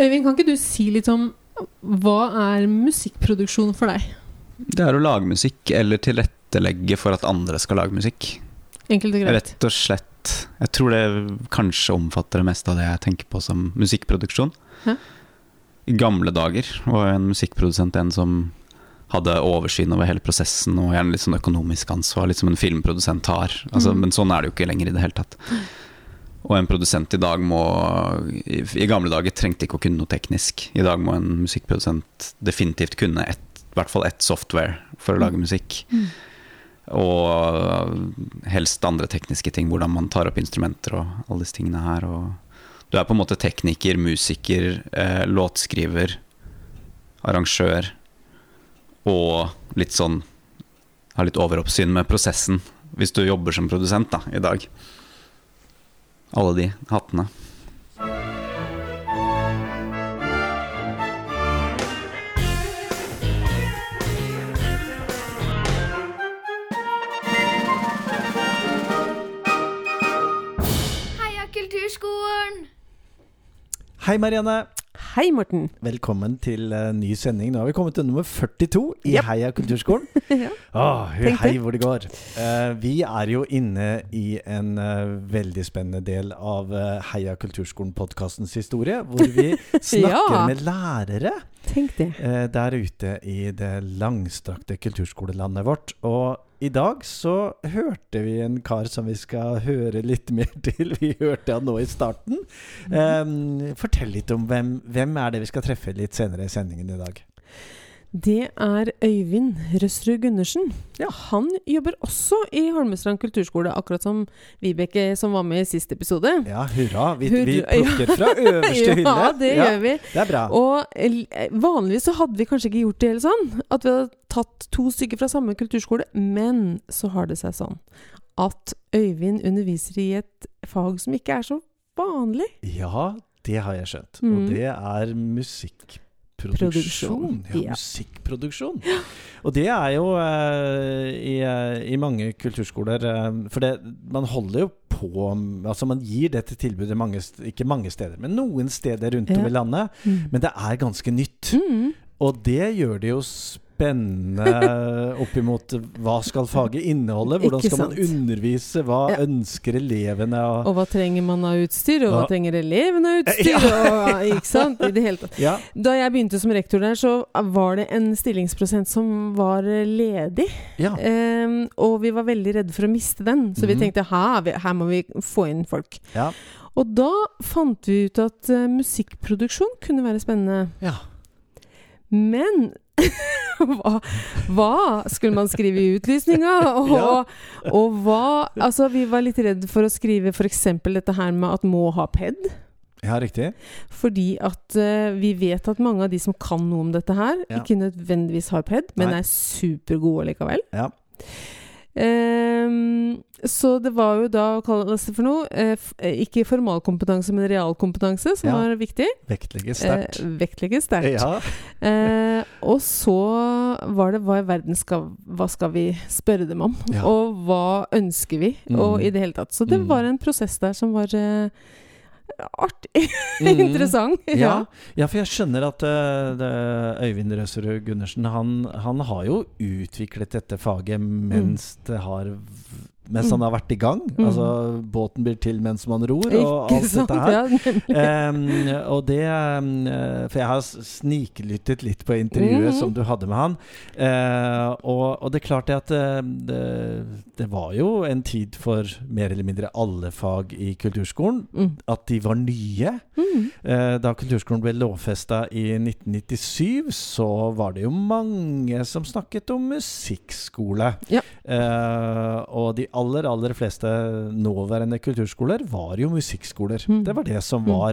Øyvind, kan ikke du si litt om hva er musikkproduksjon for deg? Det er å lage musikk eller tilrettelegge for at andre skal lage musikk. Enkelt og greit. Rett og slett. Jeg tror det kanskje omfatter det meste av det jeg tenker på som musikkproduksjon. Hæ? I gamle dager var en musikkprodusent en som hadde oversyn over hele prosessen og gjerne litt sånn økonomisk ansvar, litt som en filmprodusent har. Altså, Mm. Men sånn er det jo ikke lenger i det hele tatt. Og en produsent i dag må I, i gamle dager trengte ikke å kunne noe teknisk. I dag må en musikkprodusent definitivt kunne et, i hvert fall ett software for å lage musikk. Mm. Og helst andre tekniske ting, hvordan man tar opp instrumenter og alle disse tingene her. Og du er på en måte tekniker, musiker, eh, låtskriver, arrangør og litt sånn Har litt overoppsyn med prosessen hvis du jobber som produsent da, i dag. Alle de hattene. Heia Kulturskolen! Hei, Marianne. Hei, Morten. Velkommen til uh, ny sending. Nå har vi kommet til nummer 42 i yep. Heia kulturskolen. Ja. Åh, hei hvor det går. Uh, vi er jo inne i en uh, veldig spennende del av Heia kulturskolen-podkastens historie, hvor vi snakker Ja. med lærere Tenk det. der ute i det langstrakte kulturskolelandet vårt. Og i dag så hørte vi en kar som vi skal høre litt mer til. Vi hørte han nå i starten. Um, fortell litt om hvem, hvem er det vi skal treffe litt senere i sendingen i dag. Det er Øyvind Røsrud Gundersen. Ja. Han jobber også i Holmestrand kulturskole, akkurat som Vibeke som var med i siste episode. Ja, hurra. Vi, vi plukker fra øverste hylle. Ja, det gjør vi. Det er bra. Og vanligvis så hadde vi kanskje ikke gjort det helt sånn. At vi hadde tatt to stykker fra samme kulturskole. Men så har det seg sånn at Øyvind underviser i et fag som ikke er så vanlig. Ja, det har jeg skjønt. Mm. Og det er musikkproduksjon. Produksjon, Ja, musikkproduksjon. Og det er jo eh, i, eh, i mange kulturskoler eh, For det, man holder jo på Altså man gir dette tilbudet mange, ikke mange steder, men noen steder rundt om i landet. Men det er ganske nytt. Mm. Og det gjør det jo spennende oppimot hva skal faget inneholde? Hvordan skal man undervise? Hva Ja. ønsker elevene? Og, Og hva trenger man av utstyr, og hva trenger elevene av utstyr? Ja. Og, ikke sant? I det hele tatt. ja, Da jeg begynte som rektor der, så var det en stillingsprosent som var ledig. ja. Ehm, og vi var veldig redde for å miste den, så vi Mhm. tenkte her, her må vi få inn folk. ja. Og da fant vi ut at uh, musikkproduksjon kunne være spennende. ja. Men hva, hva skulle man skrive i utlysninga? Og, Ja. og hva Altså, vi var litt redd for å skrive f.eks. dette her med at må ha ped. Ja, riktig. Fordi at uh, vi vet at mange av de som kan noe om dette her, Ja. ikke nødvendigvis har ped, men Nei. er supergode likevel. Ja. Ehm, så det var jo da, å kalle det for noe, eh, eh, ikke formalkompetanse, men realkompetanse, som Ja. var viktig. Vektlegges sterkt. Eh, vektlegges sterkt. ja. Eh, og så var det hva i verden skal Hva skal vi spørre dem om? Ja. Og hva ønsker vi? Mm. Og i det hele tatt. Så det Mm. var en prosess der som var eh, artig. Mm. Interessant. Ja. ja, for jeg skjønner at uh, det, Øyvind Røserud Gundersen han, han har jo utviklet dette faget mens det har mens han har vært i gang. Mm. Altså båten blir til mens man ror, og alt sant? dette her. Ja, um, og det eh, For jeg har sniklyttet litt på intervjuet mm. som du hadde med han. Uh, og, og det er klart det at eh, det, det var jo en tid for mer eller mindre alle fag i kulturskolen. Mm. At de var nye. Mm. Eh, da kulturskolen ble lovfesta i 1997, så var det jo mange som snakket om musikkskole. Ja. Uh, og de aller, aller fleste nåværende kulturskoler var jo musikkskoler. Mm. Det var det som Mm. var,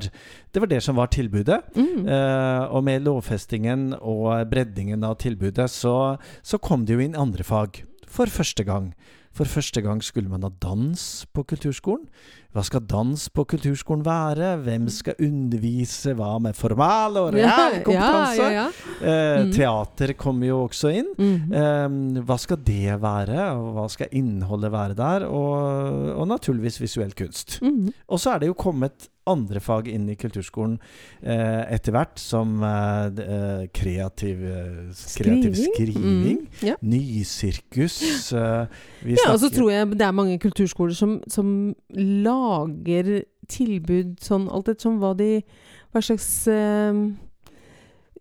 det var, det som var tilbudet. Mm. Eh, og med lovfestingen og breddingen av tilbudet, så, så kom det jo inn andre fag for første gang. For første gang skulle man ha dans på kulturskolen. hva skal dans på kulturskolen være? Hvem skal undervise? Hva med formal og Ja, real kompetanse? Ja, ja, ja. Eh, Mm. Teater kommer jo også inn. Mm. Eh, hva skal det være, og hva skal innholdet være der? Og, og naturligvis visuell kunst. Mm. Og så er det jo kommet andre fag inn i kulturskolen eh, etter hvert, som eh, eh, kreativ, eh, kreativ skriving. Mm, Ja. Nysirkus. Eh, Ja, og så tror jeg det er mange kulturskoler som, som lager tilbud sånn alt ettersom hva de Hva slags eh,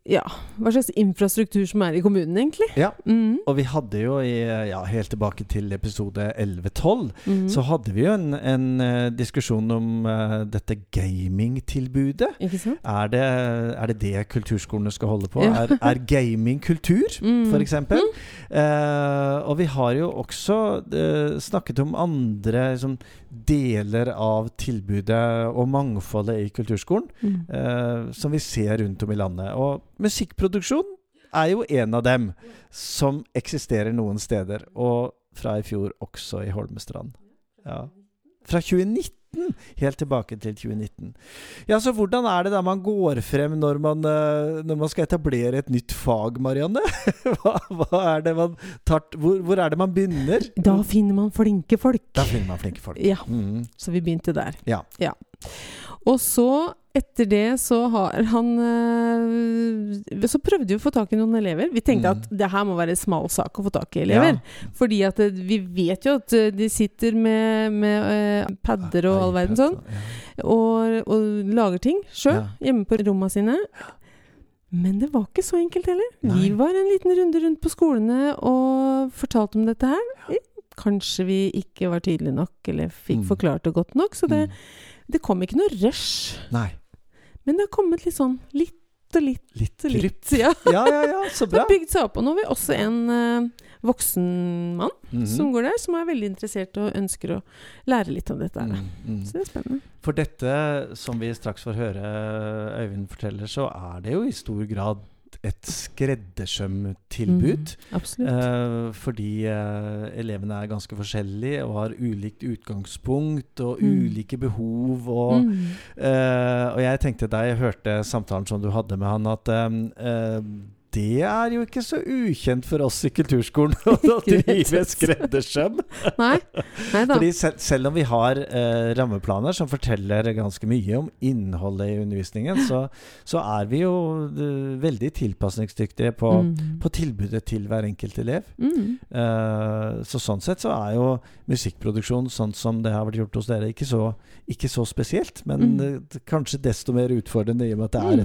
Ja, hva slags infrastruktur som er i kommunen, egentlig. Ja. mm. Og vi hadde jo i, ja, helt tilbake til episode 11-12, mm. så hadde vi jo en, en eh, diskusjon om uh, dette gamingtilbudet. Ikke? Er det, er det det kulturskolene skal holde på? Ja. Er, er gaming kultur, Mm. for eksempel? Uh, og vi har jo også uh, snakket om andre liksom, deler av tilbudet og mangfoldet i kulturskolen eh, som vi ser rundt om i landet. Og musikkproduksjon er jo en av dem som eksisterer noen steder, og fra i fjor også i Holmestrand. Ja. Fra 2019! Helt tilbake til 2019. Ja, Så hvordan er det da man går frem når man, eh, når man skal etablere et nytt fag, Marianne? Hva, hva er det man tar, hvor, hvor er det man begynner? Da finner man flinke folk. Da finner man flinke folk. Ja, Mm. så vi begynte der. Ja. Og så, etter det, så har han øh, Så prøvde vi å få tak i noen elever. Vi tenkte Mm. at det her må være smal sak å få tak i elever. Fordi at øh, vi vet jo at øh, de sitter med, med padder og all verden sånn, og, og lager ting sjøl Ja. hjemme på romma sine. Men det var ikke så enkelt heller. Vi var en liten runde rundt på skolene og fortalte om dette her. Kanskje vi ikke var tydelige nok, eller fikk Mm. forklart det godt nok. Så det, Mm. det kom ikke noe rush. Nei. Men det har kommet litt sånn litt og litt Litt og litt. Ja. Ja, ja, ja, så Det bra. har bygd seg opp. Og nå har vi også en uh, voksen mann Mhm. som går der, som er veldig interessert og ønsker å lære litt om dette. Mm, -hmm. Så det er spennende. For dette, som vi straks får høre Øyvind forteller, så er det jo i stor grad et skreddersømtilbud. Mm. Eh, fordi eh, elevene er ganske forskjellige og har ulikt utgangspunkt og Mm. ulike behov. Og, Mm. eh, og jeg tenkte da jeg hørte samtalen som du hadde med han, at eh, det er jo ikke så ukjent for oss i kulturskolen å drive skreddersøm. Nei. Nei da. Fordi selv, selv om vi har eh, rammeplaner som forteller ganske mye om innholdet i undervisningen, så, så er vi jo uh, veldig tilpasningsdyktige på, Mm. på tilbudet til hver enkelt elev. Mm. Uh, så sånn sett så er jo musikkproduksjon sånn som det har vært gjort hos dere, ikke så, ikke så spesielt. Men Mm. uh, kanskje desto mer utfordrende i og med at det er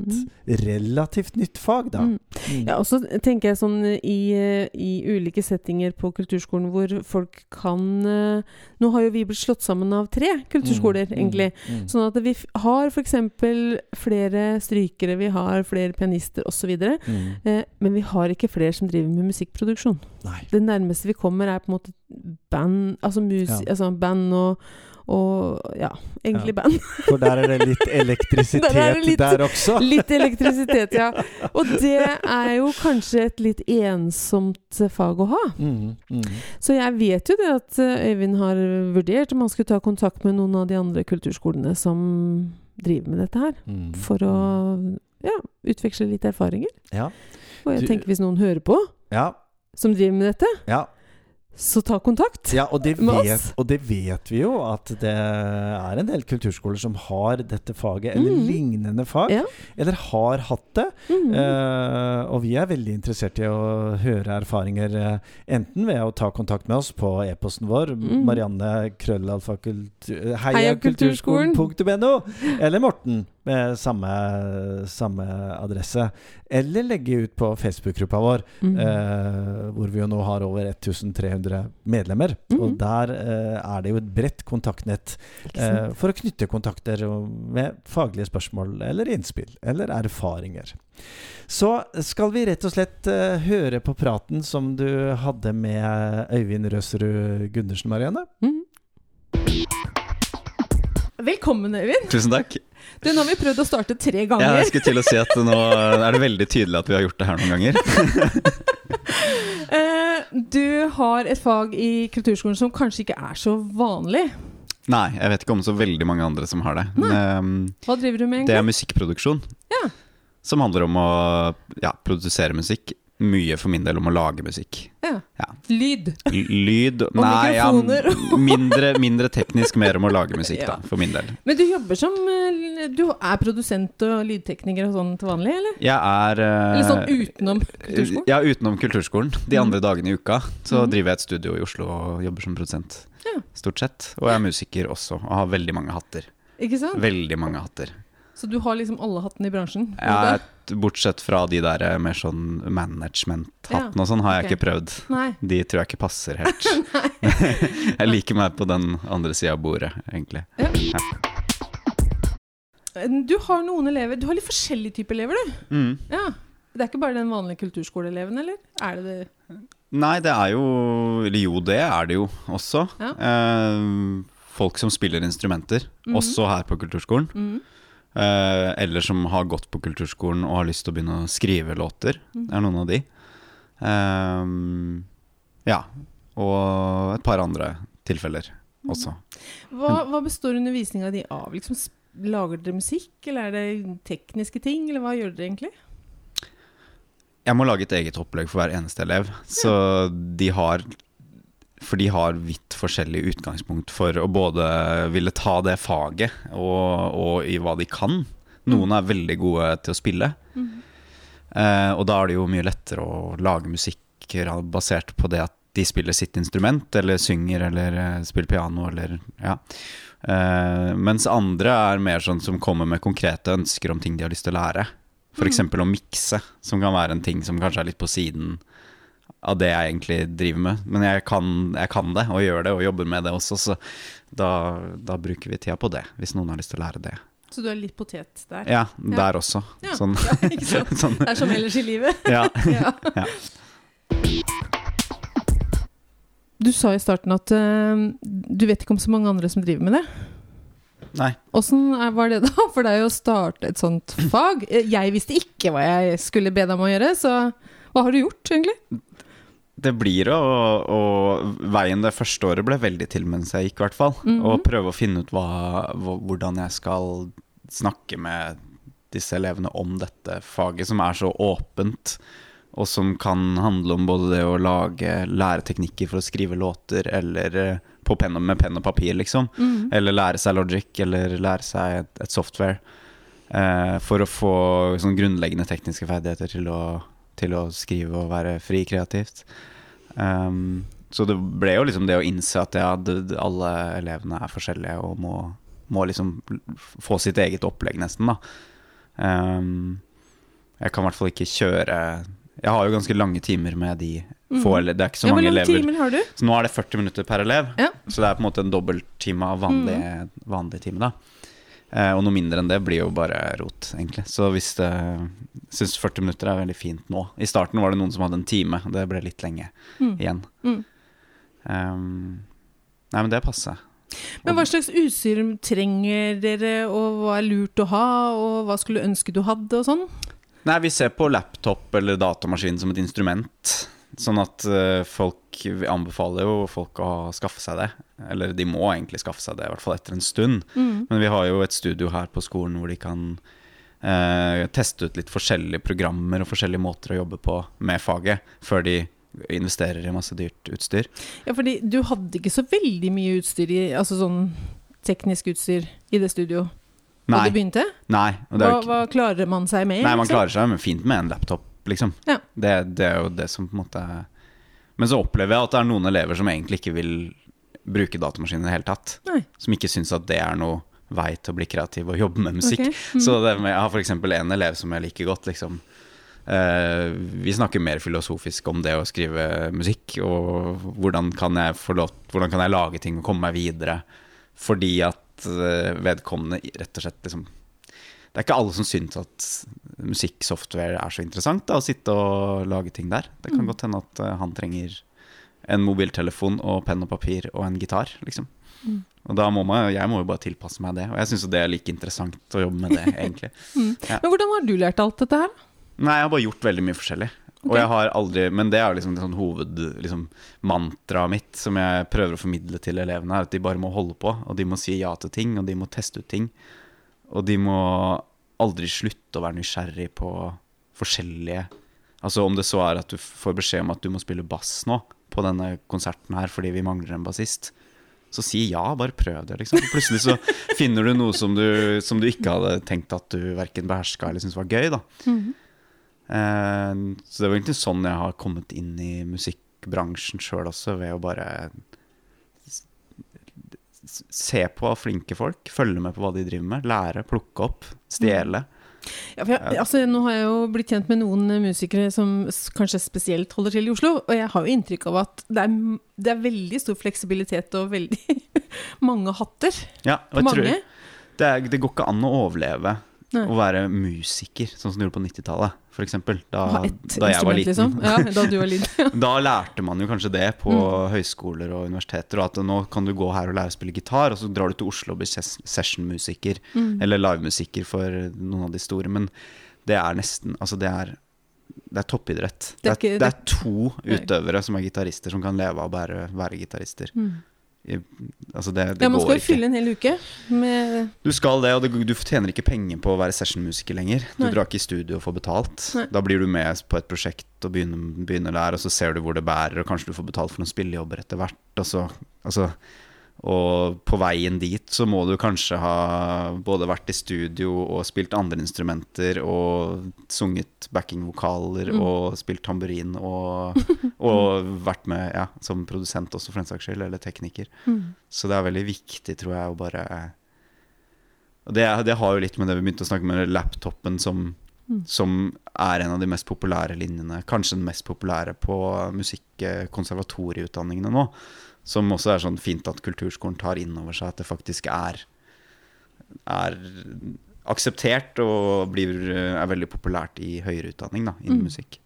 et relativt nytt fag, da. Mm. Mm. Ja, og så tenker jeg sånn i, i ulike settinger på kulturskolen hvor folk kan eh, Nå har jo vi blitt slått sammen av tre kulturskoler, Mm, mm, egentlig. mm. Sånn at vi har f.eks. flere strykere, vi har flere pianister osv. Mm. Eh, men vi har ikke flere som driver med musikkproduksjon. Nei. Det nærmeste vi kommer, er på en måte band Altså, mus, Ja. altså band og, og Ja, egentlig Ja. band. For der er det litt elektrisitet Der er det litt- der også. Litt elektrisitet, ja. Og det er jo kanskje et litt ensomt fag å ha. Mm, mm. Så jeg vet jo det at eh, Øyvind har vurdert om han skulle ta kontakt med noen av de andre kulturskolene som driver med dette her. Mm. For å ja, utveksle litt erfaringer. Ja. Og jeg Du- tenker hvis noen hører på, Ja, som driver med dette, ja. Så ta kontakt. ja og, det Med vet, oss. og det vet vi jo, at det er en del kulturskoler som har dette faget, eller Mm. lignende fag, Ja. eller har hatt det. Mm. Uh, og vi er veldig interessert i å høre erfaringer, uh, enten ved å ta kontakt med oss på e-posten vår, Mm. Marianne krøllalfakultur... Heia. Heiakulturskolen.no, eller Morten med samme, samme adresse. Eller legge ut på Facebook-gruppa vår, mm. eh, hvor vi jo nå har over 1300 medlemmer. Mm. Og der eh, er det jo et bredt kontaktnett eh, for å knytte kontakter med faglige spørsmål eller innspill eller erfaringer. Så skal vi rett og slett eh, høre på praten som du hadde med Øyvind Røsrud Gundersen, Marianne. Mhm. Velkommen, Øyvind. Tusen takk. Du, nå har vi prøvd å starte tre Ja, ganger. jeg skulle til å si at nå er det veldig tydelig at vi har gjort det her noen ganger. Eh, du har et fag i kulturskolen som kanskje ikke er så vanlig. Nei, jeg vet ikke om så veldig mange andre som har det. Um, Hva driver du med, det er musikkproduksjon. Ja. Som handler om å ja, produsere musikk. Mye for min del om å lage musikk. Ja. Ja. Lyd. L- Lyd Og Nei, ja, mikrofoner. mindre, mindre teknisk, mer om å lage musikk, Ja. da, for min del. Men du jobber som eh, Du er produsent og lydtekniker og sånn til vanlig, eller? Jeg er eh, Eller sånn utenom kulturskolen? Ja, utenom kulturskolen. De Mhm. andre dagene i uka så Mhm. driver jeg et studio i Oslo og jobber som produsent. Ja. Stort sett. Og jeg er musiker også, og har veldig mange hatter. Ikke sant? Veldig mange hatter. Så du har liksom alle hattene i bransjen? er, bortsett fra de der eh, mer sånn management-hattene og sånn, har jeg okay. ikke prøvd. Nei. De tror jeg ikke passer helt. jeg liker meg på den andre sida av bordet, egentlig. Du har noen elever Du har litt forskjellige typer elever, du. Mm. Ja. Det er ikke bare den vanlige kulturskoleeleven, eller? Er det det? Nei, det er jo Eller jo, det er det jo også. Ja. Eh, folk som spiller instrumenter, Mhm. også her på kulturskolen. Eh, eller som har gått på kulturskolen og har lyst til å begynne å skrive låter. Mhm. Det er noen av de. Eh, ja. Og et par andre tilfeller også. Hva, hva består undervisninga di av? Liksom, lager dere musikk, eller er det tekniske ting, eller hva gjør dere egentlig? Jeg må lage et eget opplegg for hver eneste elev. Så de har For de har vidt forskjellig utgangspunkt for å både ville ta det faget og, og i hva de kan. Noen er veldig gode til å spille, eh, og da er det jo mye lettere å lage musikk basert på det at de spiller sitt instrument, eller synger, eller eh, spiller piano, eller ja. Eh, mens andre er mer sånn som kommer med konkrete ønsker om ting de har lyst til å lære. F.eks. å mikse, som kan være en ting som kanskje er litt på siden av det jeg egentlig driver med. Men jeg kan, jeg kan det, og gjør det, og jobber med det også, så da, da bruker vi tida på det, hvis noen har lyst til å lære det. Så du er litt potet der? Ja, der også. Ja. Sånn. Ja, ikke sant? sånn. Det er som ellers i livet. Ja. ja. Ja. Du sa i starten at uh, du vet ikke om så mange andre som driver med det. Nei. Åssen var det da for deg å starte et sånt fag? Eh, Jeg visste ikke hva jeg skulle be deg om å gjøre, så hva har du gjort, egentlig? Det blir å, å Veien det første året ble veldig til mens jeg gikk, i hvert fall. Mhm. Og prøve å finne ut hva, hvordan jeg skal snakke med disse elevene om dette faget, som er så åpent. Og som kan handle om både det å lage læreteknikker for å skrive låter, eller eh, på pen og, med penn og papir, liksom. Mhm. Eller lære seg logic, eller lære seg et, et software. Eh, for å få sånn grunnleggende tekniske ferdigheter til å, til å skrive og være fri kreativt. Um, så det ble jo liksom det å innse at ja, alle elevene er forskjellige og må, må liksom få sitt eget opplegg, nesten, da. Um, jeg kan i hvert fall ikke kjøre Jeg har jo ganske lange timer med de få Mhm. Det er ikke så ja, mange elever. timer har du? Så nå er det 40 minutter per elev. Ja. Så det er på en måte en dobbelttime av vanlig, Mm. vanlig time, da. Eh, og noe mindre enn det blir jo bare rot, egentlig. Så hvis det syns 40 minutter er veldig fint nå. I starten var det noen som hadde en time. Det ble litt lenge Mm. igjen. Mm. Um, nei, men det passer. Men hva slags utstyr trenger dere, og hva er lurt å ha, og hva skulle ønske du hadde, og sånn? Nei, vi ser på laptop eller datamaskin som et instrument. Sånn at eh, folk Vi anbefaler jo folk å skaffe seg det. Eller de må egentlig skaffe seg det, i hvert fall etter en stund. Mm. Men vi har jo et studio her på skolen hvor de kan eh, teste ut litt forskjellige programmer og forskjellige måter å jobbe på med faget, før de investerer i masse dyrt utstyr. Ja, fordi du hadde ikke så veldig mye utstyr i Altså sånn teknisk utstyr i det studio da Nei. du begynte? Nei, Hva, hva klarer man seg med? nei man liksom? klarer seg fint med en laptop, liksom. Ja. Det, det er jo det som på en måte Men så opplever jeg at det er noen elever som egentlig ikke vil bruke datamaskinen i det hele tatt. Nei. Som ikke syns at det er noe vei til å bli kreativ og jobbe med musikk. Okay. Mm. Så med, jeg har f.eks. en elev som jeg liker godt. Liksom. Eh, vi snakker mer filosofisk om det å skrive musikk, og hvordan kan jeg, forlåt, hvordan kan jeg lage ting og komme meg videre. Fordi at eh, vedkommende rett og slett liksom Det er ikke alle som syns at musikksoftware er så interessant, da, å sitte og lage ting der. Det kan Mm. godt hende at eh, han trenger en mobiltelefon og penn og papir og en gitar, liksom. Mm. Og da må man, jeg må jo bare tilpasse meg det, og jeg syns det er like interessant å jobbe med det, egentlig. Ja. Men hvordan har du lært alt dette her? Nei, jeg har bare gjort veldig mye forskjellig. Og jeg har aldri Men det er jo liksom det sånn hovedmantraet liksom, mitt som jeg prøver å formidle til elevene, er at de bare må holde på. Og de må si ja til ting, og de må teste ut ting. Og de må aldri slutte å være nysgjerrig på forskjellige Altså om det så er at du får beskjed om at du må spille bass nå på denne konserten her fordi vi mangler en bassist. Så si ja, bare prøv det, liksom. Plutselig så finner du noe som du, som du ikke hadde tenkt at du verken beherska eller syntes var gøy, da. Mhm. Eh, så det var egentlig sånn jeg har kommet inn i musikkbransjen sjøl også, ved å bare se på flinke folk, følge med på hva de driver med, lære, plukke opp, stjele. Ja, jeg, altså, nå har jeg jo blitt kjent med noen musikere som kanskje spesielt holder til i Oslo, og jeg har jo inntrykk av at det er, det er veldig stor fleksibilitet og veldig mange hatter. Ja, og jeg jeg tror det, det går ikke an å overleve Nei. å være musiker, sånn som du gjorde på 90-tallet, f.eks. Da, da jeg var liten. liksom. Ja, da du var liten. Da lærte man jo kanskje det på Mm. høyskoler og universiteter, og at nå kan du gå her og lære å spille gitar, og så drar du til Oslo og blir ses- sessionmusiker, Mm. eller livemusiker for noen av de store. Men det er nesten Altså, det er, det er toppidrett. Det Det er er, ikke- det er to utøvere som er gitarister, som kan leve av å bare være gitarister. Mm. Altså, det, det Ja, man skal jo fylle en hel uke med Du skal det, og det, du tjener ikke penger på å være sessionmusiker lenger. Du Nei. drar ikke i studio og får betalt. Nei. Da blir du med på et prosjekt og begynner, begynner der, og så ser du hvor det bærer, og kanskje du får betalt for noen spillejobber etter hvert. Og, så, altså, og på veien dit så må du kanskje ha både vært i studio og spilt andre instrumenter og sunget backingvokaler Mm. og spilt tamburin og, og vært med ja, som produsent også, for den saks skyld, eller tekniker. mm. Så det er veldig viktig, tror jeg, å bare Og det, det har jo litt med det vi begynte å snakke med laptopen, som, Mm. som er en av de mest populære linjene. Kanskje den mest populære på musikkonservatorieutdanningene nå. Som også er sånn fint at kulturskolen tar inn over seg at det faktisk er, er akseptert og blir, er veldig populært i høyere utdanning da, innen Mm. musikk.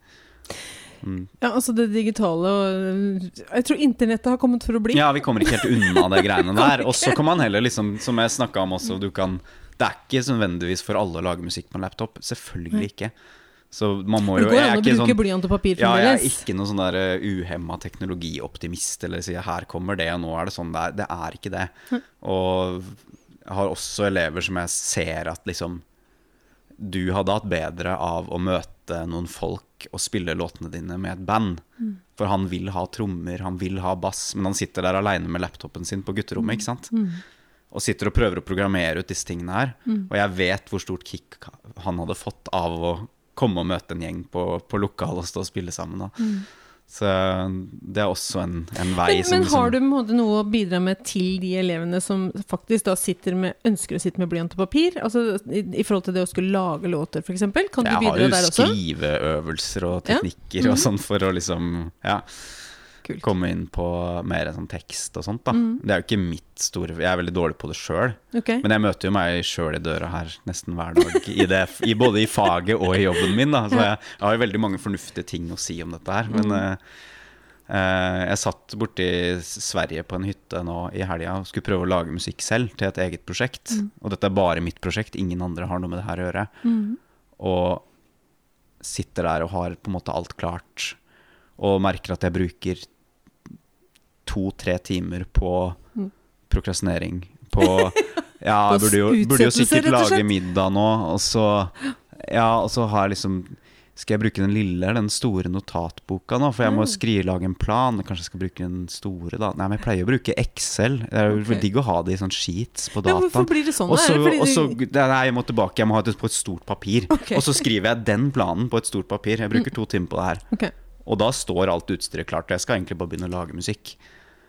Mm. Ja, altså det digitale og Jeg tror internettet har kommet for å bli. Ja, vi kommer ikke helt unna det greiene der. Og så kan man heller, liksom, som jeg snakka om også, du kan Det er ikke nødvendigvis for alle å lage musikk på en laptop. Selvfølgelig ikke. Så man må det går an å bruke sånn blyant og papir ja, jeg er ikke noen sånn der uhemma teknologioptimist eller sier her kommer det, og nå er det sånn det er. Det er ikke det. Og jeg har også elever som jeg ser at liksom Du hadde hatt bedre av å møte noen folk og spille låtene dine med et band. Mm. For han vil ha trommer, han vil ha bass, men han sitter der aleine med laptopen sin på gutterommet, ikke sant? Mm. Og sitter og prøver å programmere ut disse tingene her. Mm. Og jeg vet hvor stort kick han hadde fått av å komme og møte en gjeng på, på lokal og stå og spille sammen. Da. Mm. Så det er også en, en vei Men, som men liksom- har du en måte noe å bidra med til de elevene som faktisk da sitter med, ønsker å sitte med blyant og papir? Altså i, i forhold til det å skulle lage låter, f.eks.? Kan du Jeg har jo skriveøvelser og Ja. teknikker og sånn for å liksom ja, Kult. komme inn på mer sånn tekst og sånt. da Mm. Det er jo ikke mitt store Jeg er veldig dårlig på det sjøl, Okay. men jeg møter jo meg sjøl i døra her nesten hver dag. I det, i, både i faget og i jobben min. Da. Så jeg, jeg har jo veldig mange fornuftige ting å si om dette her. Men mm. eh, eh, jeg satt borti Sverige på en hytte nå i helga og skulle prøve å lage musikk selv til et eget prosjekt. Mm. Og dette er bare mitt prosjekt, ingen andre har noe med det her å gjøre. Mhm. Og sitter der og har på en måte alt klart, og merker at jeg bruker to-tre timer på Mm. prokrastinering. På Ja, jeg burde jo, burde jo sikkert lage middag nå, og så Ja, og så har jeg liksom skal jeg bruke den lille eller den store notatboka nå? For jeg må Mm. skrive lage en plan. Kanskje jeg skal bruke den store, da. Nei, men jeg pleier å bruke Excel. Det er jo okay. digg å ha det i sånn sheets på Ja, dataen. hvorfor blir det sånn? Og da? så, det fordi og så du- det- Nei, jeg må tilbake. Jeg må ha det på et stort papir. Okay. Og så skriver jeg den planen på et stort papir. Jeg bruker to timer på det her. Ok. Og da står alt utstyret klart. Og jeg skal egentlig bare begynne å lage musikk.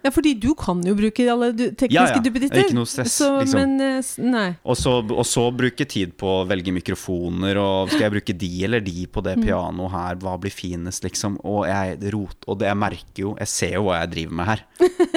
Ja, fordi du kan jo bruke alle tekniske Ja, ja. duppeditter. Ikke noe stress, Så, liksom. Men eh. Og så, og så bruke tid på å velge mikrofoner, og skal jeg bruke de eller de på det Mm. pianoet her, hva blir finest, liksom. Og jeg rot, og det jeg merker jo, jeg ser jo hva jeg driver med her.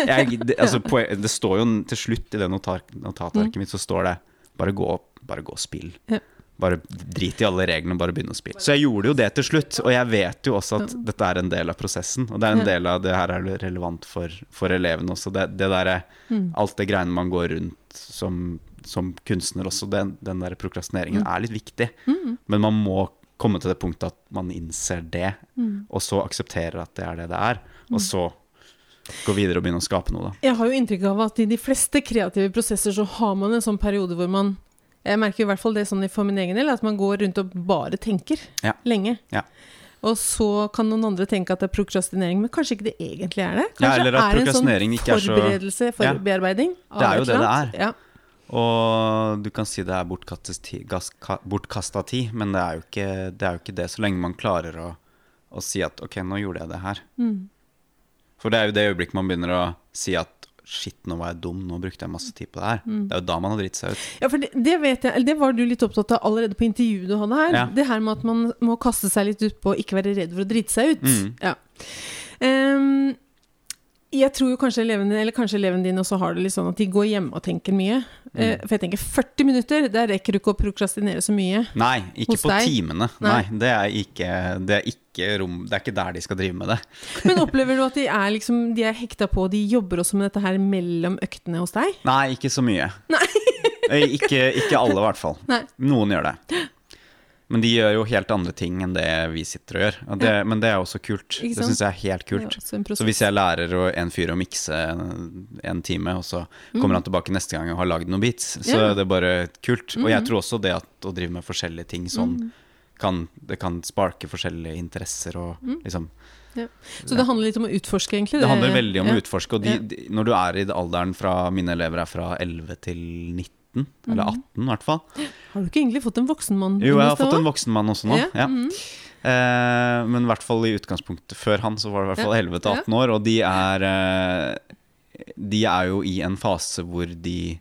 Jeg, det, altså, på, det står jo til slutt i det notat, notatarket mitt, så står det bare gå, bare gå og spill. Ja. Bare drit i alle reglene, bare begynne å spille. Så jeg gjorde jo det til slutt, og jeg vet jo også at dette er en del av prosessen. Og det er en del av det her er relevant for, for elevene også. Det, det derre Mm. Alt det greiene man går rundt som, som kunstner også, den, den der prokrastineringen Mm. er litt viktig. Mhm. Men man må komme til det punktet at man innser det, Mm. og så aksepterer at det er det det er, og så gå videre og begynne å skape noe, da. Jeg har jo inntrykk av at i de fleste kreative prosesser så har man en sånn periode hvor man Jeg merker i hvert fall det sånn for min egen del, at man går rundt og bare tenker Ja. lenge. Ja. Og så kan noen andre tenke at det er prokrastinering, men kanskje ikke det egentlig er det? Ja, Kanskje eller at er det en sånn er forberedelse for Ja. bearbeiding? Det er jo det det er. Ja. Og du kan si det er bortkasta tid, men det er, jo ikke, det er jo ikke det, så lenge man klarer å, å si at ok, nå gjorde jeg det her. Mm. For det er jo det øyeblikket man begynner å si at shit, nå var jeg dum, nå brukte jeg masse tid på det her. Mm. Det er jo da man har dritt seg ut. Ja, for det, det vet jeg, eller det var du litt opptatt av allerede på intervjuet du hadde her. Ja. Det her med at man må kaste seg litt utpå og ikke være redd for å drite seg ut. Mm. Ja. Ehm, jeg tror jo kanskje elevene, eller kanskje elevene dine også har det litt sånn at de går hjemme og tenker mye. Mm. Eh, for jeg tenker 40 minutter, der rekker du ikke å prokrastinere så mye. Nei, ikke på deg? timene. Nei. Nei, det er ikke, det er ikke rom Det er ikke der de skal drive med det. Men opplever du at de er liksom De er hekta på, de jobber også med dette her mellom øktene hos deg? Nei, ikke så mye. Nei. ikke, ikke alle, i hvert fall. Nei. Noen gjør det. Men de gjør jo helt andre ting enn det vi sitter og gjør. Og det, Men det er også kult. Det syns jeg er helt kult. er. Så hvis jeg lærer en fyr å mikse en, en time, og så kommer han tilbake neste gang og har lagd noen beats, så ja. det er det bare kult. Og jeg tror også det at å drive med forskjellige ting sånn, kan, det kan sparke forskjellige interesser og Mm. liksom Så det handler litt om å utforske, egentlig? Det handler veldig om ja. å utforske. Og de, de, når du er i alderen fra Mine elever er fra 11 til 19, eller Mhm. 18 i hvert fall. Har du ikke egentlig fått en voksen mann? Jo, jeg har fått en voksen mann også nå. Ja, Ja. mhm. Eh, men i hvert fall i utgangspunktet før han, så var det i hvert fall Ja. 11 til 18 år. Og de er eh, De er jo i en fase hvor de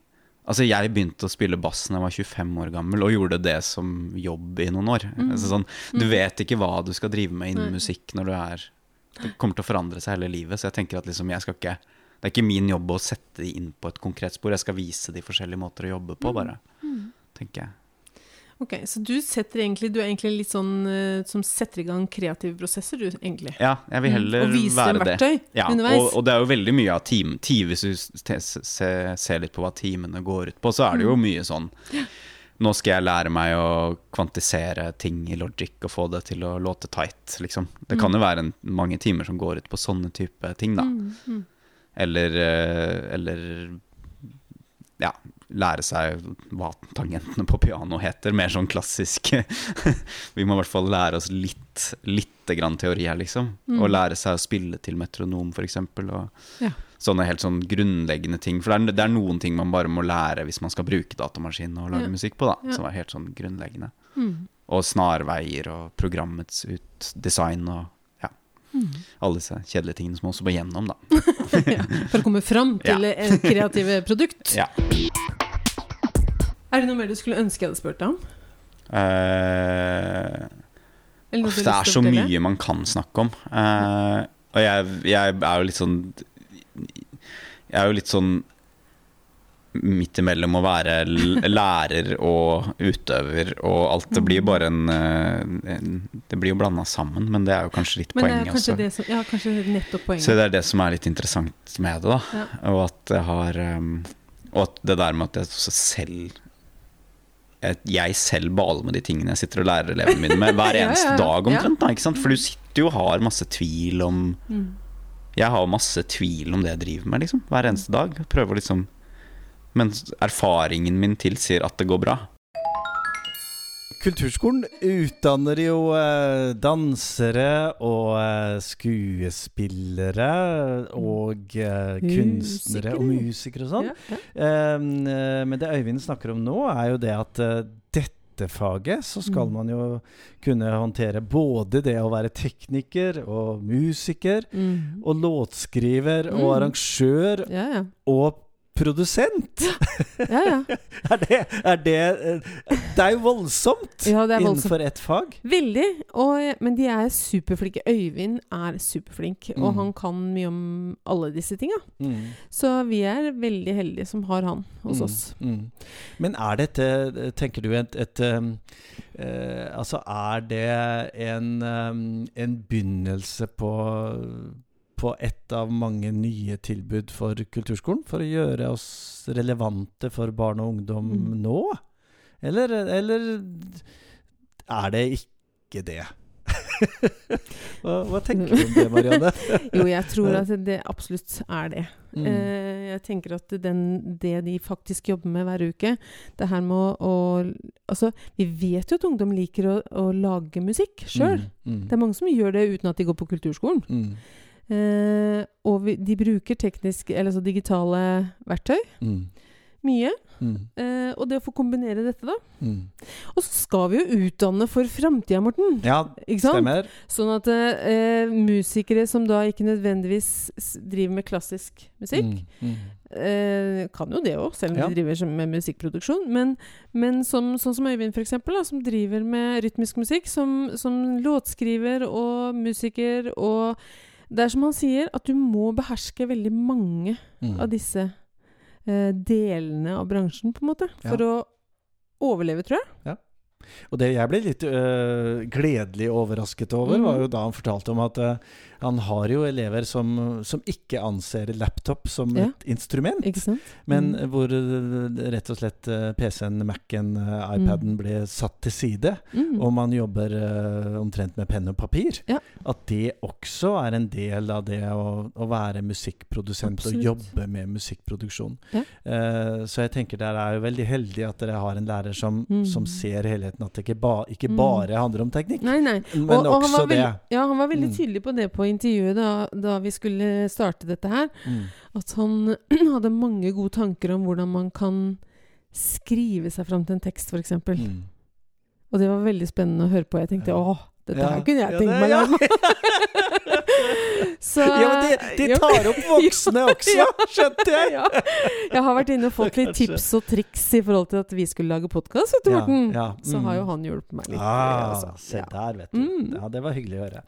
Altså, jeg begynte å spille bass da jeg var 25 år gammel, og gjorde det som jobb i noen år. Altså, sånn, du vet ikke hva du skal drive med innen Mhm. Musikk når du er Det kommer til å forandre seg hele livet, så jeg tenker at liksom, jeg skal ikke Det er ikke min jobb å sette de inn på et konkret spor, jeg skal vise de forskjellige måter å jobbe på, bare. Tenker jeg. Ok, Så du egentlig Du er egentlig litt sånn eh, som setter i gang kreative prosesser, du, egentlig? Ja, jeg vil heller Mm. Og det. være dem det. verktøy Ja, underveis? og, og det er jo veldig mye av team, team Hvis du ser litt på hva teamene går ut på, så er det Mm. jo mye sånn Nå skal jeg lære meg å kvantisere ting i logic og få det til å låte tight, liksom. Det kan jo være en, mange timer som går ut på sånne type ting, da. Mm, mm. Eller, eh, eller ja, lære seg hva tangentene på piano heter. Mer sånn klassisk Vi må i hvert fall lære oss litt, lite grann teori her, liksom. Mm. Og lære seg å spille til metronom, f.eks. Og Ja. sånne helt sånn grunnleggende ting. For det er, det er noen ting man bare må lære hvis man skal bruke datamaskin og lage Ja. musikk på, da. Ja. Som er helt sånn grunnleggende. Mm. Og snarveier og programmets ut, design og. Mm. Alle disse kjedelige tingene som man også må gjennom, da. For å komme fram til et kreativt produkt. Ja. Er det noe mer du skulle ønske jeg hadde spurt deg om? Uh, noe du det er så mye man kan snakke om. Uh, og jeg, jeg er jo litt sånn Jeg er jo litt sånn midt imellom å være lærer og utøver og alt. Det blir bare en, eh, en Det blir jo blanda sammen, men det er jo kanskje litt Men poenget også. det som Ja, kanskje nettopp poenget. Så det er det som er litt interessant med det, da. Ja. Og at jeg har um, Og at det der med at jeg også selv jeg, selv baler med de tingene jeg sitter og lærer elevene mine med hver eneste ja. dag omtrent. Da, ikke sant? For du sitter jo og har masse tvil om Mm. Jeg har masse tvil om det jeg driver med, liksom. Hver eneste dag. Prøver Prøver liksom Men erfaringen min tilsier at det går bra. Kulturskolen utdanner jo eh, dansere og eh, skuespillere og eh, kunstnere og musikere og sånn. Ja, ja. Men det Øyvind snakker om nå, er jo det at dette faget så skal Mm. man jo kunne håndtere både det å være tekniker og musiker Mm. og låtskriver og Mm. arrangør ja, ja. og produsent. ja, ja. Er det, er det eh, Det er jo voldsomt Ja, er voldsomt. innenfor ett fag. Veldig. Og, men de er superflinke. Øyvind er superflink, og Mm. han kan mye om alle disse tinga. Så vi er veldig heldige som har han hos Mm, oss. Mm. Men er dette, tenker du, et, et um, uh, Altså, er det en, um, en begynnelse på, på et av mange nye tilbud for kulturskolen? For å gjøre oss relevante for barn og ungdom Mm. nå? Eller, eller er det ikke det. hva, hva tenker du om det, Marianne? Jo, jeg tror at det absolutt er det. Mm. Eh, jeg tenker at den, det de faktisk jobber med hver uke Det her med å, å Altså, vi vet jo at ungdom liker å, å lage musikk sjøl. Mm. Det er mange som gjør det uten at de går på kulturskolen. Eh, og vi, de bruker teknisk, eller altså digitale verktøy Mm. mye. Mm. Eh, og det å få kombinere dette, da. Mm. Og så skal vi jo utdanne for framtida, Morten. Ja, Ikke sant? stemmer. Sånn at eh, musikere som da ikke nødvendigvis driver med klassisk musikk Mm. Mm. eh, Kan jo det òg, selv om Ja. de driver med musikkproduksjon. Men, men som, sånn som Øyvind, for eksempel, som driver med rytmisk musikk, som, som låtskriver og musiker og Det er som han sier, at du må beherske veldig mange Mm. av disse eh, delene av bransjen, på en måte, for å overleve, tror jeg. Og det jeg ble litt øh, gledelig overrasket over, var jo da han fortalte om at øh, han har jo elever som, som ikke anser laptop som Ja. et instrument. Men Mm. hvor øh, rett og slett øh, PC-en, Mac-en, øh, iPaden Mm. ble satt til side, Mm. og man jobber øh, omtrent med penn og papir. Ja. At det også er en del av det å, å være musikkprodusent Absolutt. og jobbe med musikkproduksjon. Ja. Uh, så jeg tenker dere er jo veldig heldige at dere har en lærer som, Mm. som ser helheten, at det ikke, ba, ikke Mm. bare handler om teknikk. Nei, nei. Men og, og også det. veldig, ja, han var veldig Mm. tydelig på det på intervjuet da, da vi skulle starte dette her. Mm. At han hadde mange gode tanker om hvordan man kan skrive seg fram til en tekst, f.eks. Mm. Og det var veldig spennende å høre på. Jeg tenkte åh, dette Ja, her kunne jeg ja, tenkt meg å ja. Så Ja, men de det ja. tar opp voksne også, skjønte jeg! ja. Jeg har vært inne og fått litt tips og triks i forhold til at vi skulle lage podkast, vet du, Morten. ja, Så mm. har jo han hjulpet meg litt. Ah, altså. se der, vet du. Mm. Ja, det var hyggelig å høre.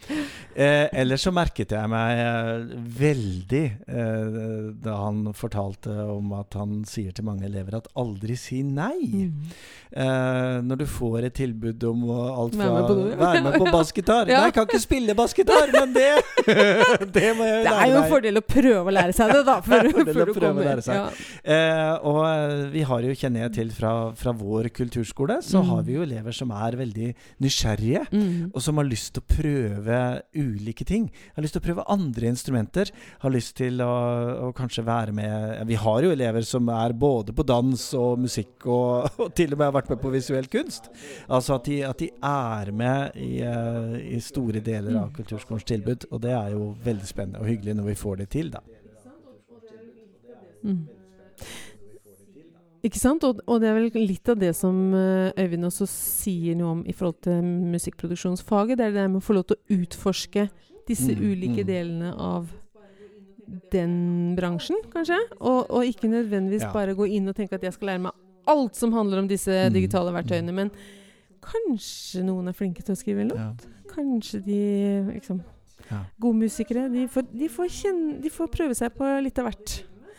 Eh, ellers så merket jeg meg eh, veldig eh, da han fortalte om at han sier til mange elever at aldri si nei. Mm. Eh, når du får et tilbud om alt alt Være fra med på ja. med på bassgitar. Nei, jeg kan ikke spille bassgitar, men det Det Det er jo en fordel å prøve å lære seg det, da. Det Før, en før å du kommer. Ja. Eh, og eh, vi har jo, kjenner jeg til fra, fra vår kulturskole, så Mm. har vi jo elever som er veldig nysgjerrige. Mm. Og som har lyst til å prøve ulike ting. Har lyst til å prøve andre instrumenter. Har lyst til å, å kanskje være med Vi har jo elever som er både på dans og musikk, og, og til og med har vært med på visuell kunst. Altså at de, at de er med i, eh, i store deler av kulturskolens tilbud. Og det er jo veldig spennende og hyggelig når vi får det til, da. Mm. Ikke sant? Og, og det er vel litt av det som eh, Øyvind også sier noe om i forhold til musikkproduksjonsfaget. Det er det der med å få lov til å utforske disse Mm, ulike mm. delene av den bransjen, kanskje. Og, og ikke nødvendigvis Ja. bare gå inn og tenke at jeg skal lære meg alt som handler om disse Mm, digitale verktøyene. Men kanskje noen er flinke til å skrive en låt. Ja. Kanskje de liksom. Gode musikere. De får, de, får kjenne, de får prøve seg på litt av hvert.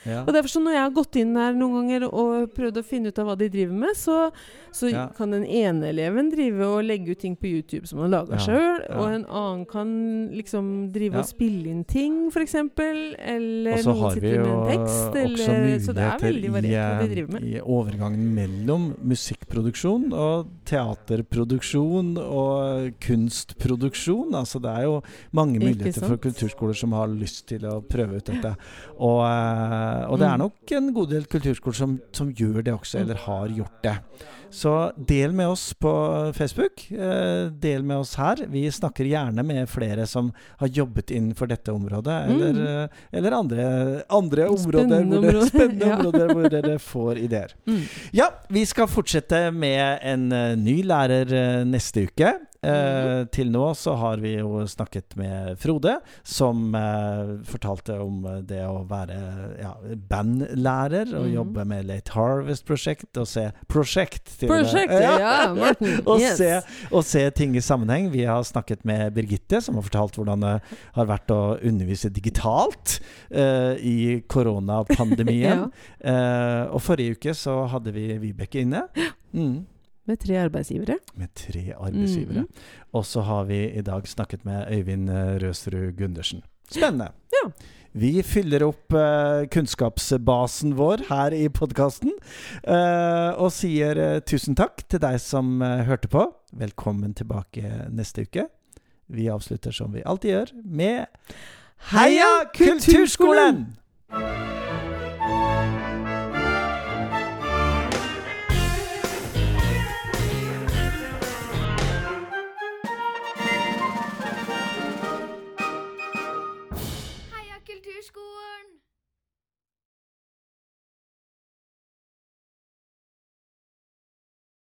Ja. Og derfor så Når jeg har gått inn her noen ganger og prøvd å finne ut av hva de driver med, så, så Ja. kan den ene eleven drive og legge ut ting på YouTube som han lager Ja, sjøl, og en annen kan liksom drive og spille inn ting, f.eks. Eller noen sitter med en tekst. Eller, så det er veldig variert hva de driver med. i overgangen mellom musikkproduksjon og teaterproduksjon og kunstproduksjon. Altså det er jo mange muligheter for kulturskoler som har lyst til å prøve ut dette. Og, eh, og det er Mm. nok en god del kulturskoler som, som gjør det også, eller har gjort det. Så del med oss på Facebook. Eh, del med oss her. Vi snakker gjerne med flere som har jobbet innenfor dette området, Mm. eller, eh, eller andre, andre områder, Spennende hvor områder, spennende ja. områder hvor dere får ideer. Mm. Ja, vi skal fortsette med en eh, ny lærer neste uke. Eh. Til nå så har vi jo snakket med Frode, som eh, fortalte om det å være ja, bandlærer og mm. jobbe med Late Harvest-prosjekt. Og se prosjekt, til og med. Ja, Morten. og, Yes. se, og se ting i sammenheng. Vi har snakket med Birgitte, som har fortalt hvordan det har vært å undervise digitalt eh, i koronapandemien. Ja. Eh, og forrige uke så hadde vi Vibeke inne. Mm, Med tre arbeidsgivere. med tre arbeidsgivere. Mhm. Og så har vi i dag snakket med Øyvind eh, Røsrud Gundersen. Spennende. Ja. Vi fyller opp uh, kunnskapsbasen vår her i podkasten. Uh, og sier uh, tusen takk til deg som eh, hørte på. Velkommen tilbake neste uke. Vi avslutter som vi alltid gjør, med Heia Kulturskolen!